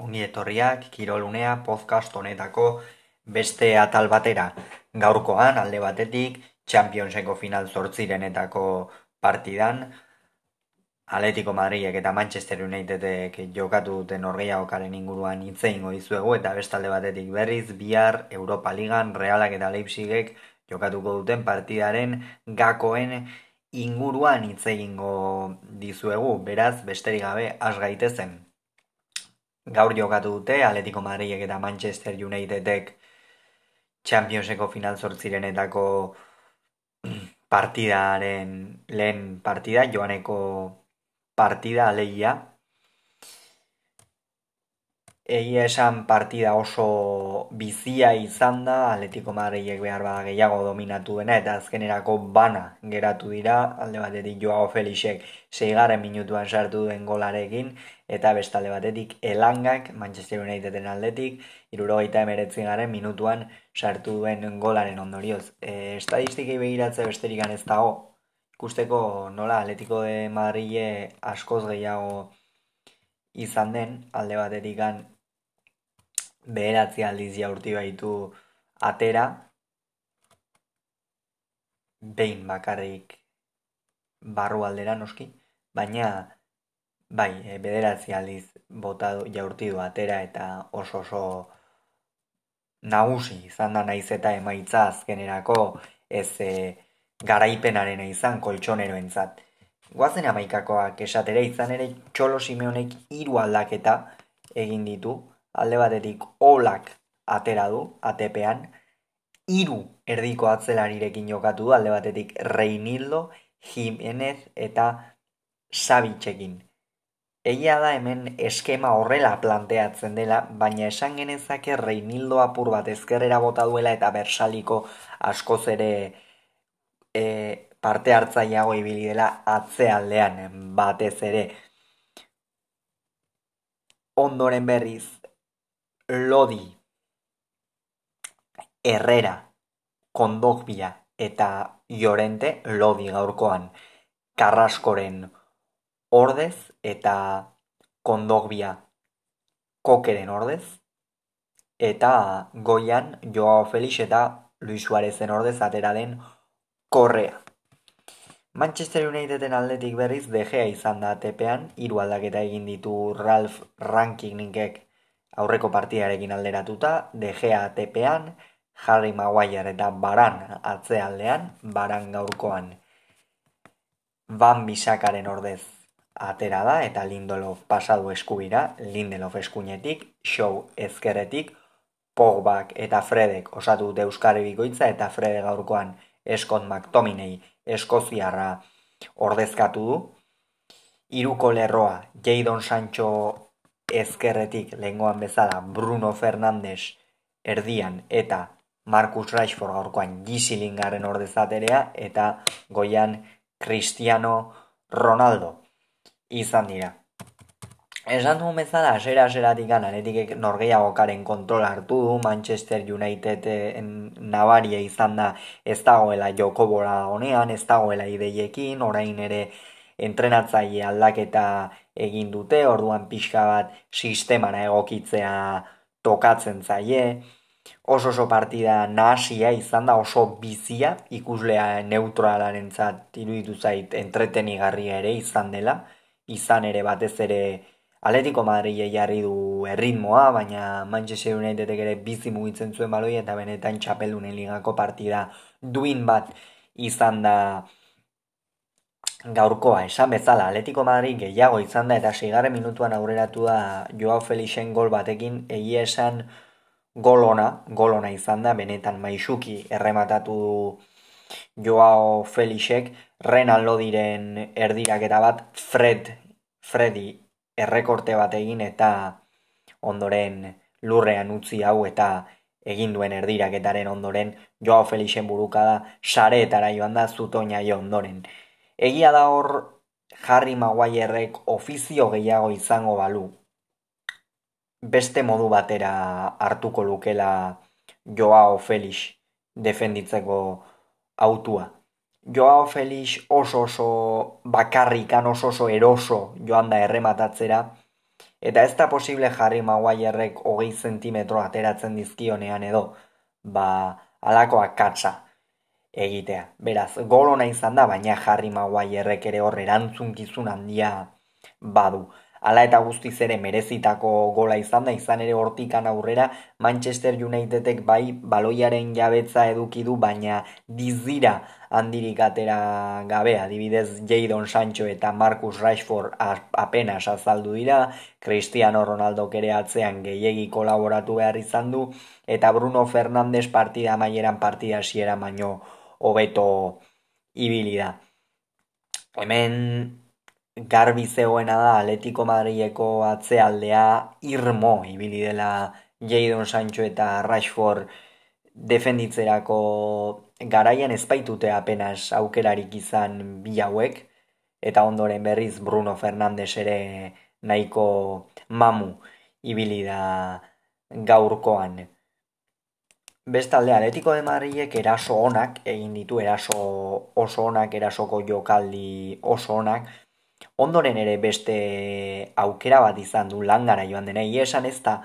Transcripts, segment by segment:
Ongi etorriak Kirolunea podcast honetako beste atal batera. Gaurkoan alde batetik Championseko final zortzirenetako partidan Atletico Madridek eta Manchester Unitedek jokatu duten orgeiagokaren inguruan hitzein dizuegu eta bestalde batetik berriz bihar Europa Ligan Realak eta Leipzigek jokatuko duten partidaren gakoen inguruan hitz egingo dizuegu, beraz besterik gabe has gaitezen gaur jokatu dute Atletico Madridek eta Manchester Unitedek Championseko final zortzirenetako partidaren lehen partida, joaneko partida alegia, Egia esan partida oso bizia izan da, Atletico Madridek behar bada gehiago dominatu dena, eta azkenerako bana geratu dira, alde batetik Joao Felixek seigaren minutuan sartu duen golarekin, eta bestalde batetik Elangak, Manchester Uniteden aldetik, irurogeita emeretzin garen minutuan sartu duen golaren ondorioz. E, estadistikei begiratze besterik ez dago, ikusteko nola Atletico de Madrid askoz gehiago izan den, alde batetik beheratzi aldiz jaurti baitu atera, behin bakarrik barru aldera noski, baina bai, e, bederatzi aldiz bota jaurti du atera eta oso oso nagusi izan da naiz eta emaitza azkenerako ez e, garaipenaren izan koltsoneroentzat. Guazen amaikakoak esatera izan ere txolo simeonek hiru aldaketa egin ditu, alde batetik olak atera du, atepean, hiru erdiko atzelarirekin jokatu du, alde batetik Reinildo, Jimenez eta Sabitxekin. Egia da hemen eskema horrela planteatzen dela, baina esan genezake Reinildo apur bat ezkerrera bota duela eta bersaliko askoz ere e, parte hartzaiago ibili dela atzealdean batez ere. Ondoren berriz, Lodi, Herrera, Kondogbia eta Llorente Lodi gaurkoan Karraskoren ordez eta Kondogbia Kokeren ordez eta Goian Joao Felix eta Luis Suarezen ordez atera den Korrea. Manchester Uniteden aldetik berriz DGA izan da tepean, hiru aldaketa egin ditu Ralph Rankingek aurreko partidarekin alderatuta, De Gea tepean, Harry Maguire eta Baran atzealdean, Baran gaurkoan Van Bisakaren ordez atera da eta Lindelof pasadu eskubira, Lindelof eskuinetik, Show ezkeretik, Pogbak eta Fredek osatu dute Euskari Bikoitza eta Frede gaurkoan Eskot McTominay Eskoziarra ordezkatu du. Iruko lerroa, Jadon Sancho ezkerretik lehengoan bezala Bruno Fernandes erdian eta Marcus Rashford gaurkoan gisilingaren ordezaterea eta goian Cristiano Ronaldo izan dira. Esan duen bezala, asera aseratik anetik norgeiagokaren kontrol hartu du, Manchester United nabaria izan da ez dagoela joko bora honean, ez dagoela ideiekin, orain ere entrenatzaile aldaketa egin dute, orduan pixka bat sistemara egokitzea tokatzen zaie, oso oso partida nahasia izan da oso bizia, ikuslea neutralaren zat iruditu zait entretenigarria ere izan dela, izan ere batez ere Atletico Madrid jarri du erritmoa, baina Manchester Unitedek ere bizi mugitzen zuen baloi eta benetan txapeldunen ligako partida duin bat izan da gaurkoa. Esan bezala Atletico Madrid gehiago izan da eta sigarren minutuan aurreratu da Joao Felixen gol batekin. Egia esan golona, golona izan da benetan maixuki errematatu Joao Felixek Renaldo diren erdiraketa bat Fred Freddy errekorte bat egin eta ondoren lurrean utzi hau eta egin duen erdiraketaren ondoren Joao Felixen burukada sareetara joan da zutoina jo ondoren. Egia da hor Harry Maguirek ofizio gehiago izango balu. Beste modu batera hartuko lukela Joao Felix defenditzeko autua. Joao Felix oso oso bakarrikan oso oso eroso joan da errematatzera Eta ez da posible jarri Maguirek hogei zentimetro ateratzen dizkionean edo, ba, alakoa katsa egitea. Beraz, gol ona izan da, baina jarri Maguirek ere hor erantzunkizun handia badu. Hala eta guztiz ere merezitako gola izan da, izan ere hortikan aurrera Manchester Unitedek bai baloiaren jabetza eduki du, baina dizira handirik atera gabe, adibidez Jadon Sancho eta Marcus Rashford apenas azaldu dira, Cristiano Ronaldo ere atzean gehiegi kolaboratu behar izan du, eta Bruno Fernandes partida maieran partida hasiera baino hobeto ibili da. Hemen garbi zegoena da Atletico Madrileko atzealdea irmo ibili dela Jadon Sancho eta Rashford defenditzerako garaian ezpaitute apenas aukerarik izan bi hauek eta ondoren berriz Bruno Fernandes ere nahiko mamu ibili da gaurkoan. Bestalde Atletico de Madrilek eraso onak egin ditu eraso oso onak erasoko jokaldi oso onak ondoren ere beste aukera bat izan du langara joan dena, esan ez da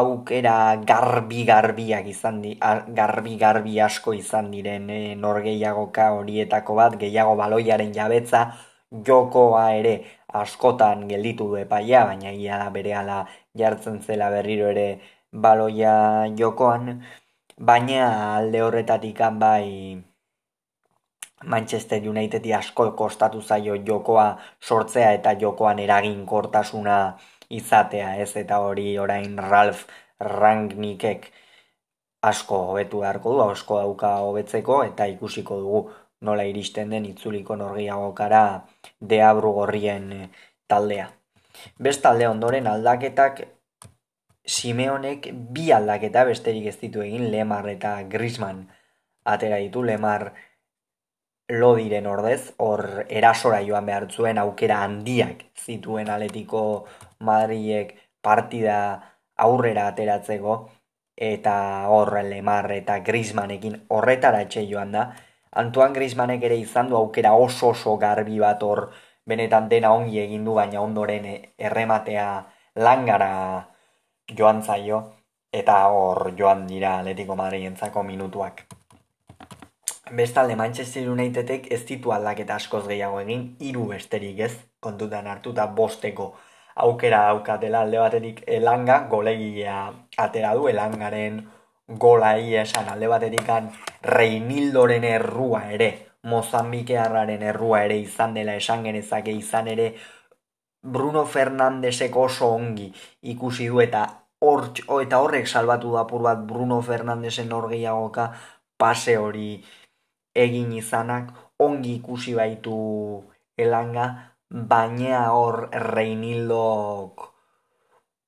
aukera garbi-garbiak izan di, garbi-garbi asko izan diren e, norgeiagoka horietako bat, gehiago baloiaren jabetza, jokoa ere askotan gelditu du epaia, baina ia da bere ala jartzen zela berriro ere baloia jokoan, baina alde horretatik bai Manchester Unitedi asko kostatu zaio jokoa sortzea eta jokoan eraginkortasuna izatea, ez eta hori orain Ralph Rangnickek asko hobetu beharko du, asko dauka hobetzeko eta ikusiko dugu nola iristen den itzuliko norgiagokara deabru gorrien taldea. Bestalde ondoren aldaketak Simeonek bi aldaketa besterik ez ditu egin Lemar eta Griezmann atera ditu Lemar lodiren ordez, hor erasora joan behar zuen aukera handiak zituen aletiko Madriek partida aurrera ateratzeko, eta hor Lemar eta Grismanekin horretara etxe joan da. Antoan Grismanek ere izan du aukera oso oso garbi bat hor benetan dena ongi egin du, baina ondoren errematea langara joan zaio, eta hor joan dira aletiko Madrientzako minutuak. Bestalde Manchester Unitedek ez ditu aldaketa askoz gehiago egin, hiru besterik ez, kontutan hartuta bosteko aukera daukatela alde baterik elanga, golegilea atera du, elangaren gola esan alde baterik Reinildoren errua ere, Mozambikearraren errua ere izan dela esan genezake izan ere, Bruno Fernandesek oso ongi ikusi du eta hor, eta horrek salbatu da bat Bruno Fernandesen orgeiagoka pase hori egin izanak ongi ikusi baitu elanga, baina hor reinildok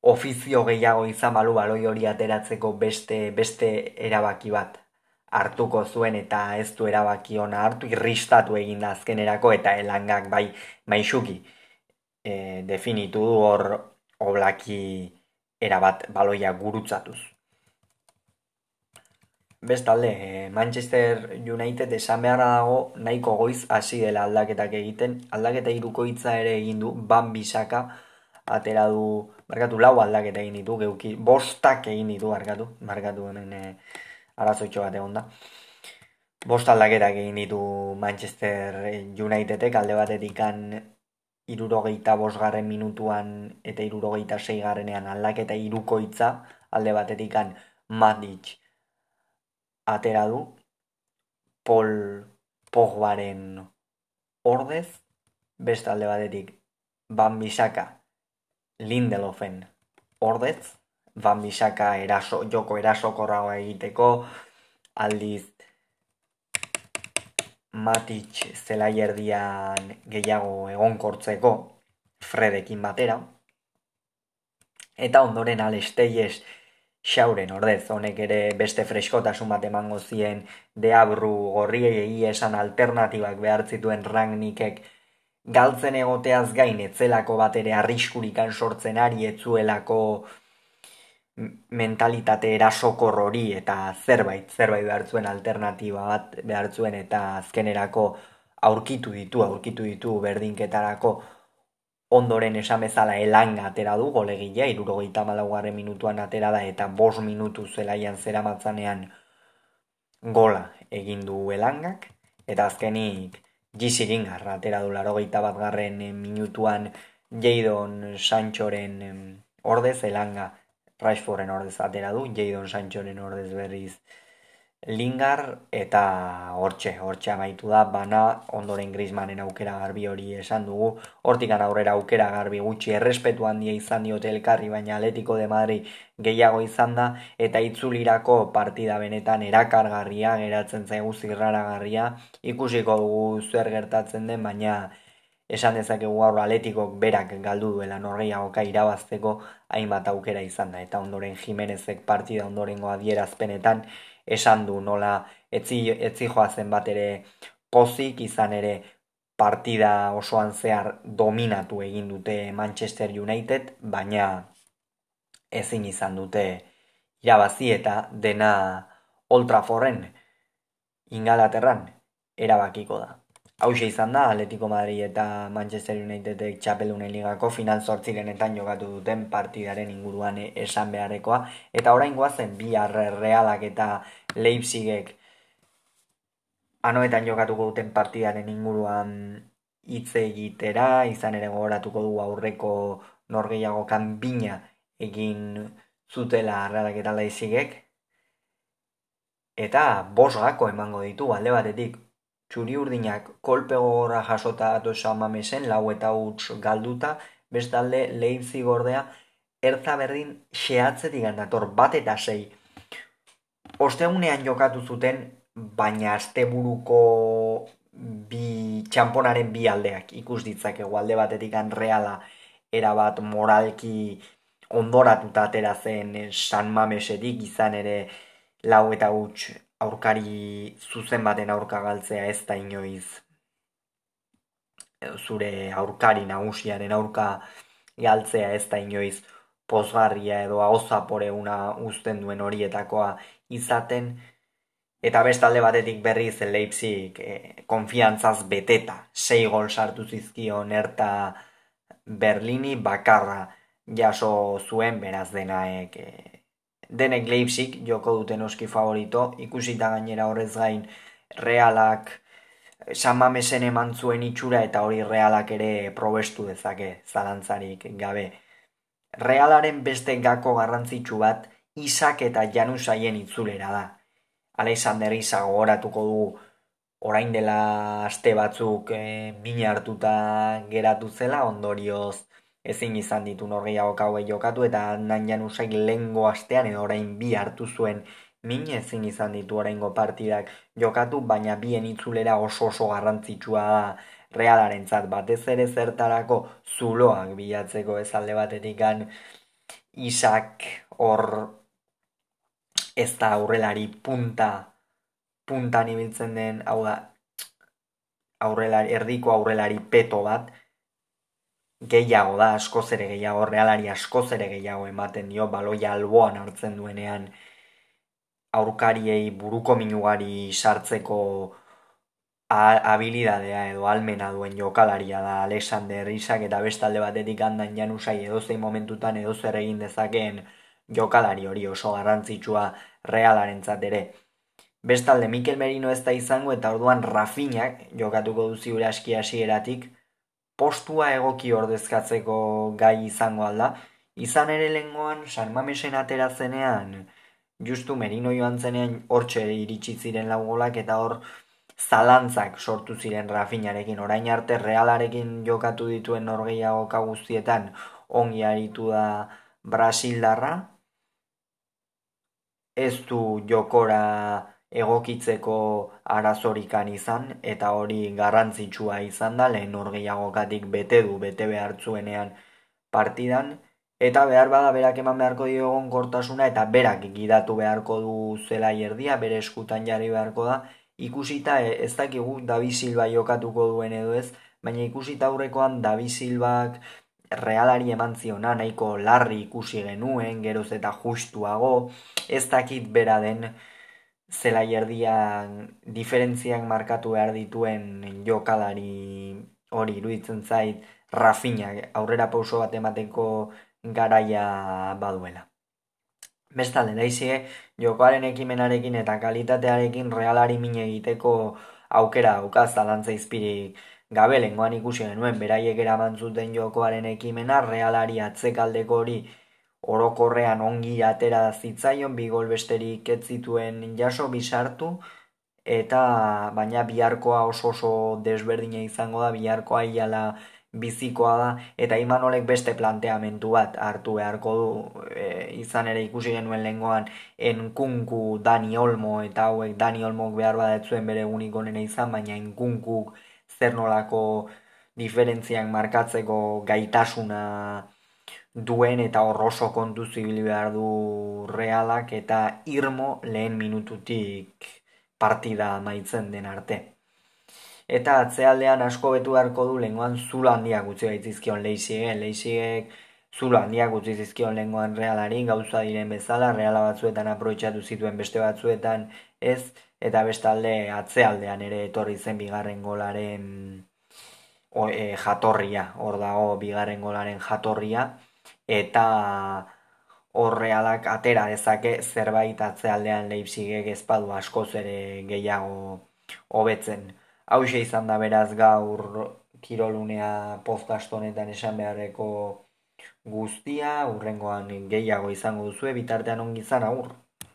ofizio gehiago izan balu baloi hori ateratzeko beste, beste erabaki bat hartuko zuen eta ez du erabaki ona hartu irristatu egin da azkenerako eta elangak bai maixuki e, definitu du hor oblaki erabat baloia gurutzatuz. Bestalde, eh, Manchester United esan beharra dago nahiko goiz hasi dela aldaketak egiten. Aldaketa irukoitza ere egin du, ban bisaka, atera du, markatu lau aldaketa egin ditu, geuki, bostak egin ditu, markatu, markatu hemen e, arazoitxo bat egon da. Bost aldaketak egin ditu Manchester Unitedek, alde batetik an irurogeita bosgarren minutuan eta irurogeita seigarrenean aldaketa irukoitza, alde batetik an Matic, atera du Paul Pogbaren ordez, beste alde batetik Van Bisaka Lindelofen ordez, Van Bisaka eraso, joko erasokorragoa egiteko, aldiz Matic zelaierdian gehiago egonkortzeko Fredekin batera, eta ondoren Alesteies xauren ordez, honek ere beste freskotasun bat emango zien deabru gorriei esan alternatibak behar zituen rangnikek. Galtzen egoteaz gain etzelako bat ere arriskurikan sortzen ari etzuelako mentalitate erasokor hori eta zerbait, zerbait behar zuen alternatiba bat behar zuen eta azkenerako aurkitu ditu, aurkitu ditu berdinketarako ondoren esan bezala elanga atera du golegilea, irurogeita malaugarren minutuan atera da eta bos minutu zelaian zera matzanean gola egin du elangak, eta azkenik giziringarra atera du larogeita bat garren minutuan Jadon Sanchoren ordez, elanga Rashforden ordez atera du, Jadon Sanchoren ordez berriz Lingar eta hortxe, hortxe amaitu da, bana ondoren Griezmannen aukera garbi hori esan dugu, hortikan aurrera aukera garbi gutxi errespetu handia izan diote elkarri, baina Atletico de Madrid gehiago izan da, eta itzulirako partida benetan erakargarria, geratzen zaigu zirraragarria, ikusiko dugu zer gertatzen den, baina esan dezakegu gaur Atletikok berak galdu duela norgeiagoka irabazteko hainbat aukera izan da, eta ondoren Jimenezek partida ondorengo adierazpenetan, esan du nola etzi, etzi joazen bat ere pozik izan ere partida osoan zehar dominatu egin dute Manchester United, baina ezin izan dute irabazi eta dena Old Trafforden ingalaterran erabakiko da. Hau izan da, Atletico Madrid eta Manchester Unitedek txapelunen ligako final sortzirenetan jokatu duten partidaren inguruan esan beharrekoa. Eta orain guazen, bi realak eta Leipzigek anoetan jokatuko duten partidaren inguruan hitz egitera, izan ere gogoratuko du aurreko norgeiago kanbina egin zutela realak eta Leipzigek. Eta bos gako emango ditu, alde batetik txuri urdinak kolpe gogorra jasota ato esan mamesen, lau eta huts galduta, bestalde lehitzi gordea, ertza berdin xehatzetik gandator, bat eta sei. Ostegunean jokatu zuten, baina asteburuko bi txamponaren bi aldeak ikus ditzak alde batetik reala erabat moralki ondoratuta atera zen San Mamesetik izan ere lau eta huts aurkari zuzen baten aurka galtzea ez da inoiz zure aurkari nagusiaren aurka galtzea ez da inoiz pozgarria edo ahozapore una uzten duen horietakoa izaten. Eta bestalde batetik berriz Leipzig eh, konfiantzaz beteta. Sei gol sartu zizkion erta Berlini bakarra jaso zuen beraz denaek eh, denek Leipzig joko duten oski favorito, ikusita gainera horrez gain realak San Mamesen eman zuen itxura eta hori realak ere probestu dezake zalantzarik gabe. Realaren beste gako garrantzitsu bat Isak eta Janusaien itzulera da. Alexander Isak gogoratuko du orain dela aste batzuk e, mina hartuta geratu zela ondorioz ezin izan ditu norgeiago kaue jokatu eta nan janusaik lehengo astean edo orain bi hartu zuen. Min ezin izan ditu oraingo partidak jokatu, baina bien itzulera oso oso garrantzitsua da realaren zat, batez ere zertarako zuloak bilatzeko ez alde batetik gan isak hor ez da aurrelari punta puntan ibiltzen den, hau da, aurrelari, erdiko aurrelari peto bat, gehiago da, askoz ere gehiago, realari askoz ere gehiago ematen dio, baloia alboan hartzen duenean aurkariei buruko minugari sartzeko habilidadea edo almena duen jokalaria da Alexander Isak eta bestalde batetik handan janusai edo zein momentutan edo zer egin dezakeen jokalari hori oso garrantzitsua realaren ere. Bestalde Mikel Merino ez da izango eta orduan Rafinak jokatuko duzi ura aski hasieratik postua egoki ordezkatzeko gai izango alda, izan ere lengoan San Mamesen aterazenean, justu merino joan zenean hortxe iritsi ziren laugolak eta hor zalantzak sortu ziren Rafinarekin, orain arte realarekin jokatu dituen norgeiago guztietan ongi aritu da Brasildarra, ez du jokora egokitzeko arazorikan izan eta hori garrantzitsua izan da lehen norgeiagokatik bete du bete behartzuenean partidan. Eta behar bada berak eman beharko diogon kortasuna eta berak gidatu beharko du zela erdia bere eskutan jarri beharko da. Ikusita e, ez dakigu Davi Silva jokatuko duen edo ez baina ikusita aurrekoan Davi Silbak realari eman ziona nahiko larri ikusi genuen geroz eta justuago. Ez dakit bera den zela erdian diferentziak markatu behar dituen jokalari hori iruditzen zait Rafina aurrera pauso bat emateko garaia baduela. Bestalde, daizie, jokoaren ekimenarekin eta kalitatearekin realari mine egiteko aukera aukaz zalantza izpirik gabe lengoan ikusi genuen beraiek eraman zuten jokoaren ekimena realari atzekaldeko hori orokorrean ongi atera zitzaion bi gol besterik ez zituen jaso bisartu eta baina biharkoa oso oso desberdina izango da biharkoa iala bizikoa da eta Imanolek beste planteamentu bat hartu beharko du. E, izan ere ikusi genuen lengoan enkunku Dani Olmo eta hauek Dani Olmok behar badetzuen bere egunik onena izan baina enkunkuk zer nolako diferentziak markatzeko gaitasuna duen eta horroso kontu zibili behar du realak eta irmo lehen minututik partida maitzen den arte. Eta atzealdean asko betu beharko du lenguan zulo handiak utzi gaitzizkion lehiziek, lehiziek zulo handiak utzi zizkion lenguan realari, gauza diren bezala, reala batzuetan aproitxatu zituen beste batzuetan ez, eta bestalde atzealdean ere etorri zen bigarren golaren o, e, jatorria, hor dago bigarren golaren jatorria, eta hor realak atera dezake zerbait atzealdean leipzigek ezpadu askoz ere gehiago hobetzen. Hau izan da beraz gaur kirolunea podcast honetan esan beharreko guztia, urrengoan gehiago izango duzu, bitartean ongi izan aur.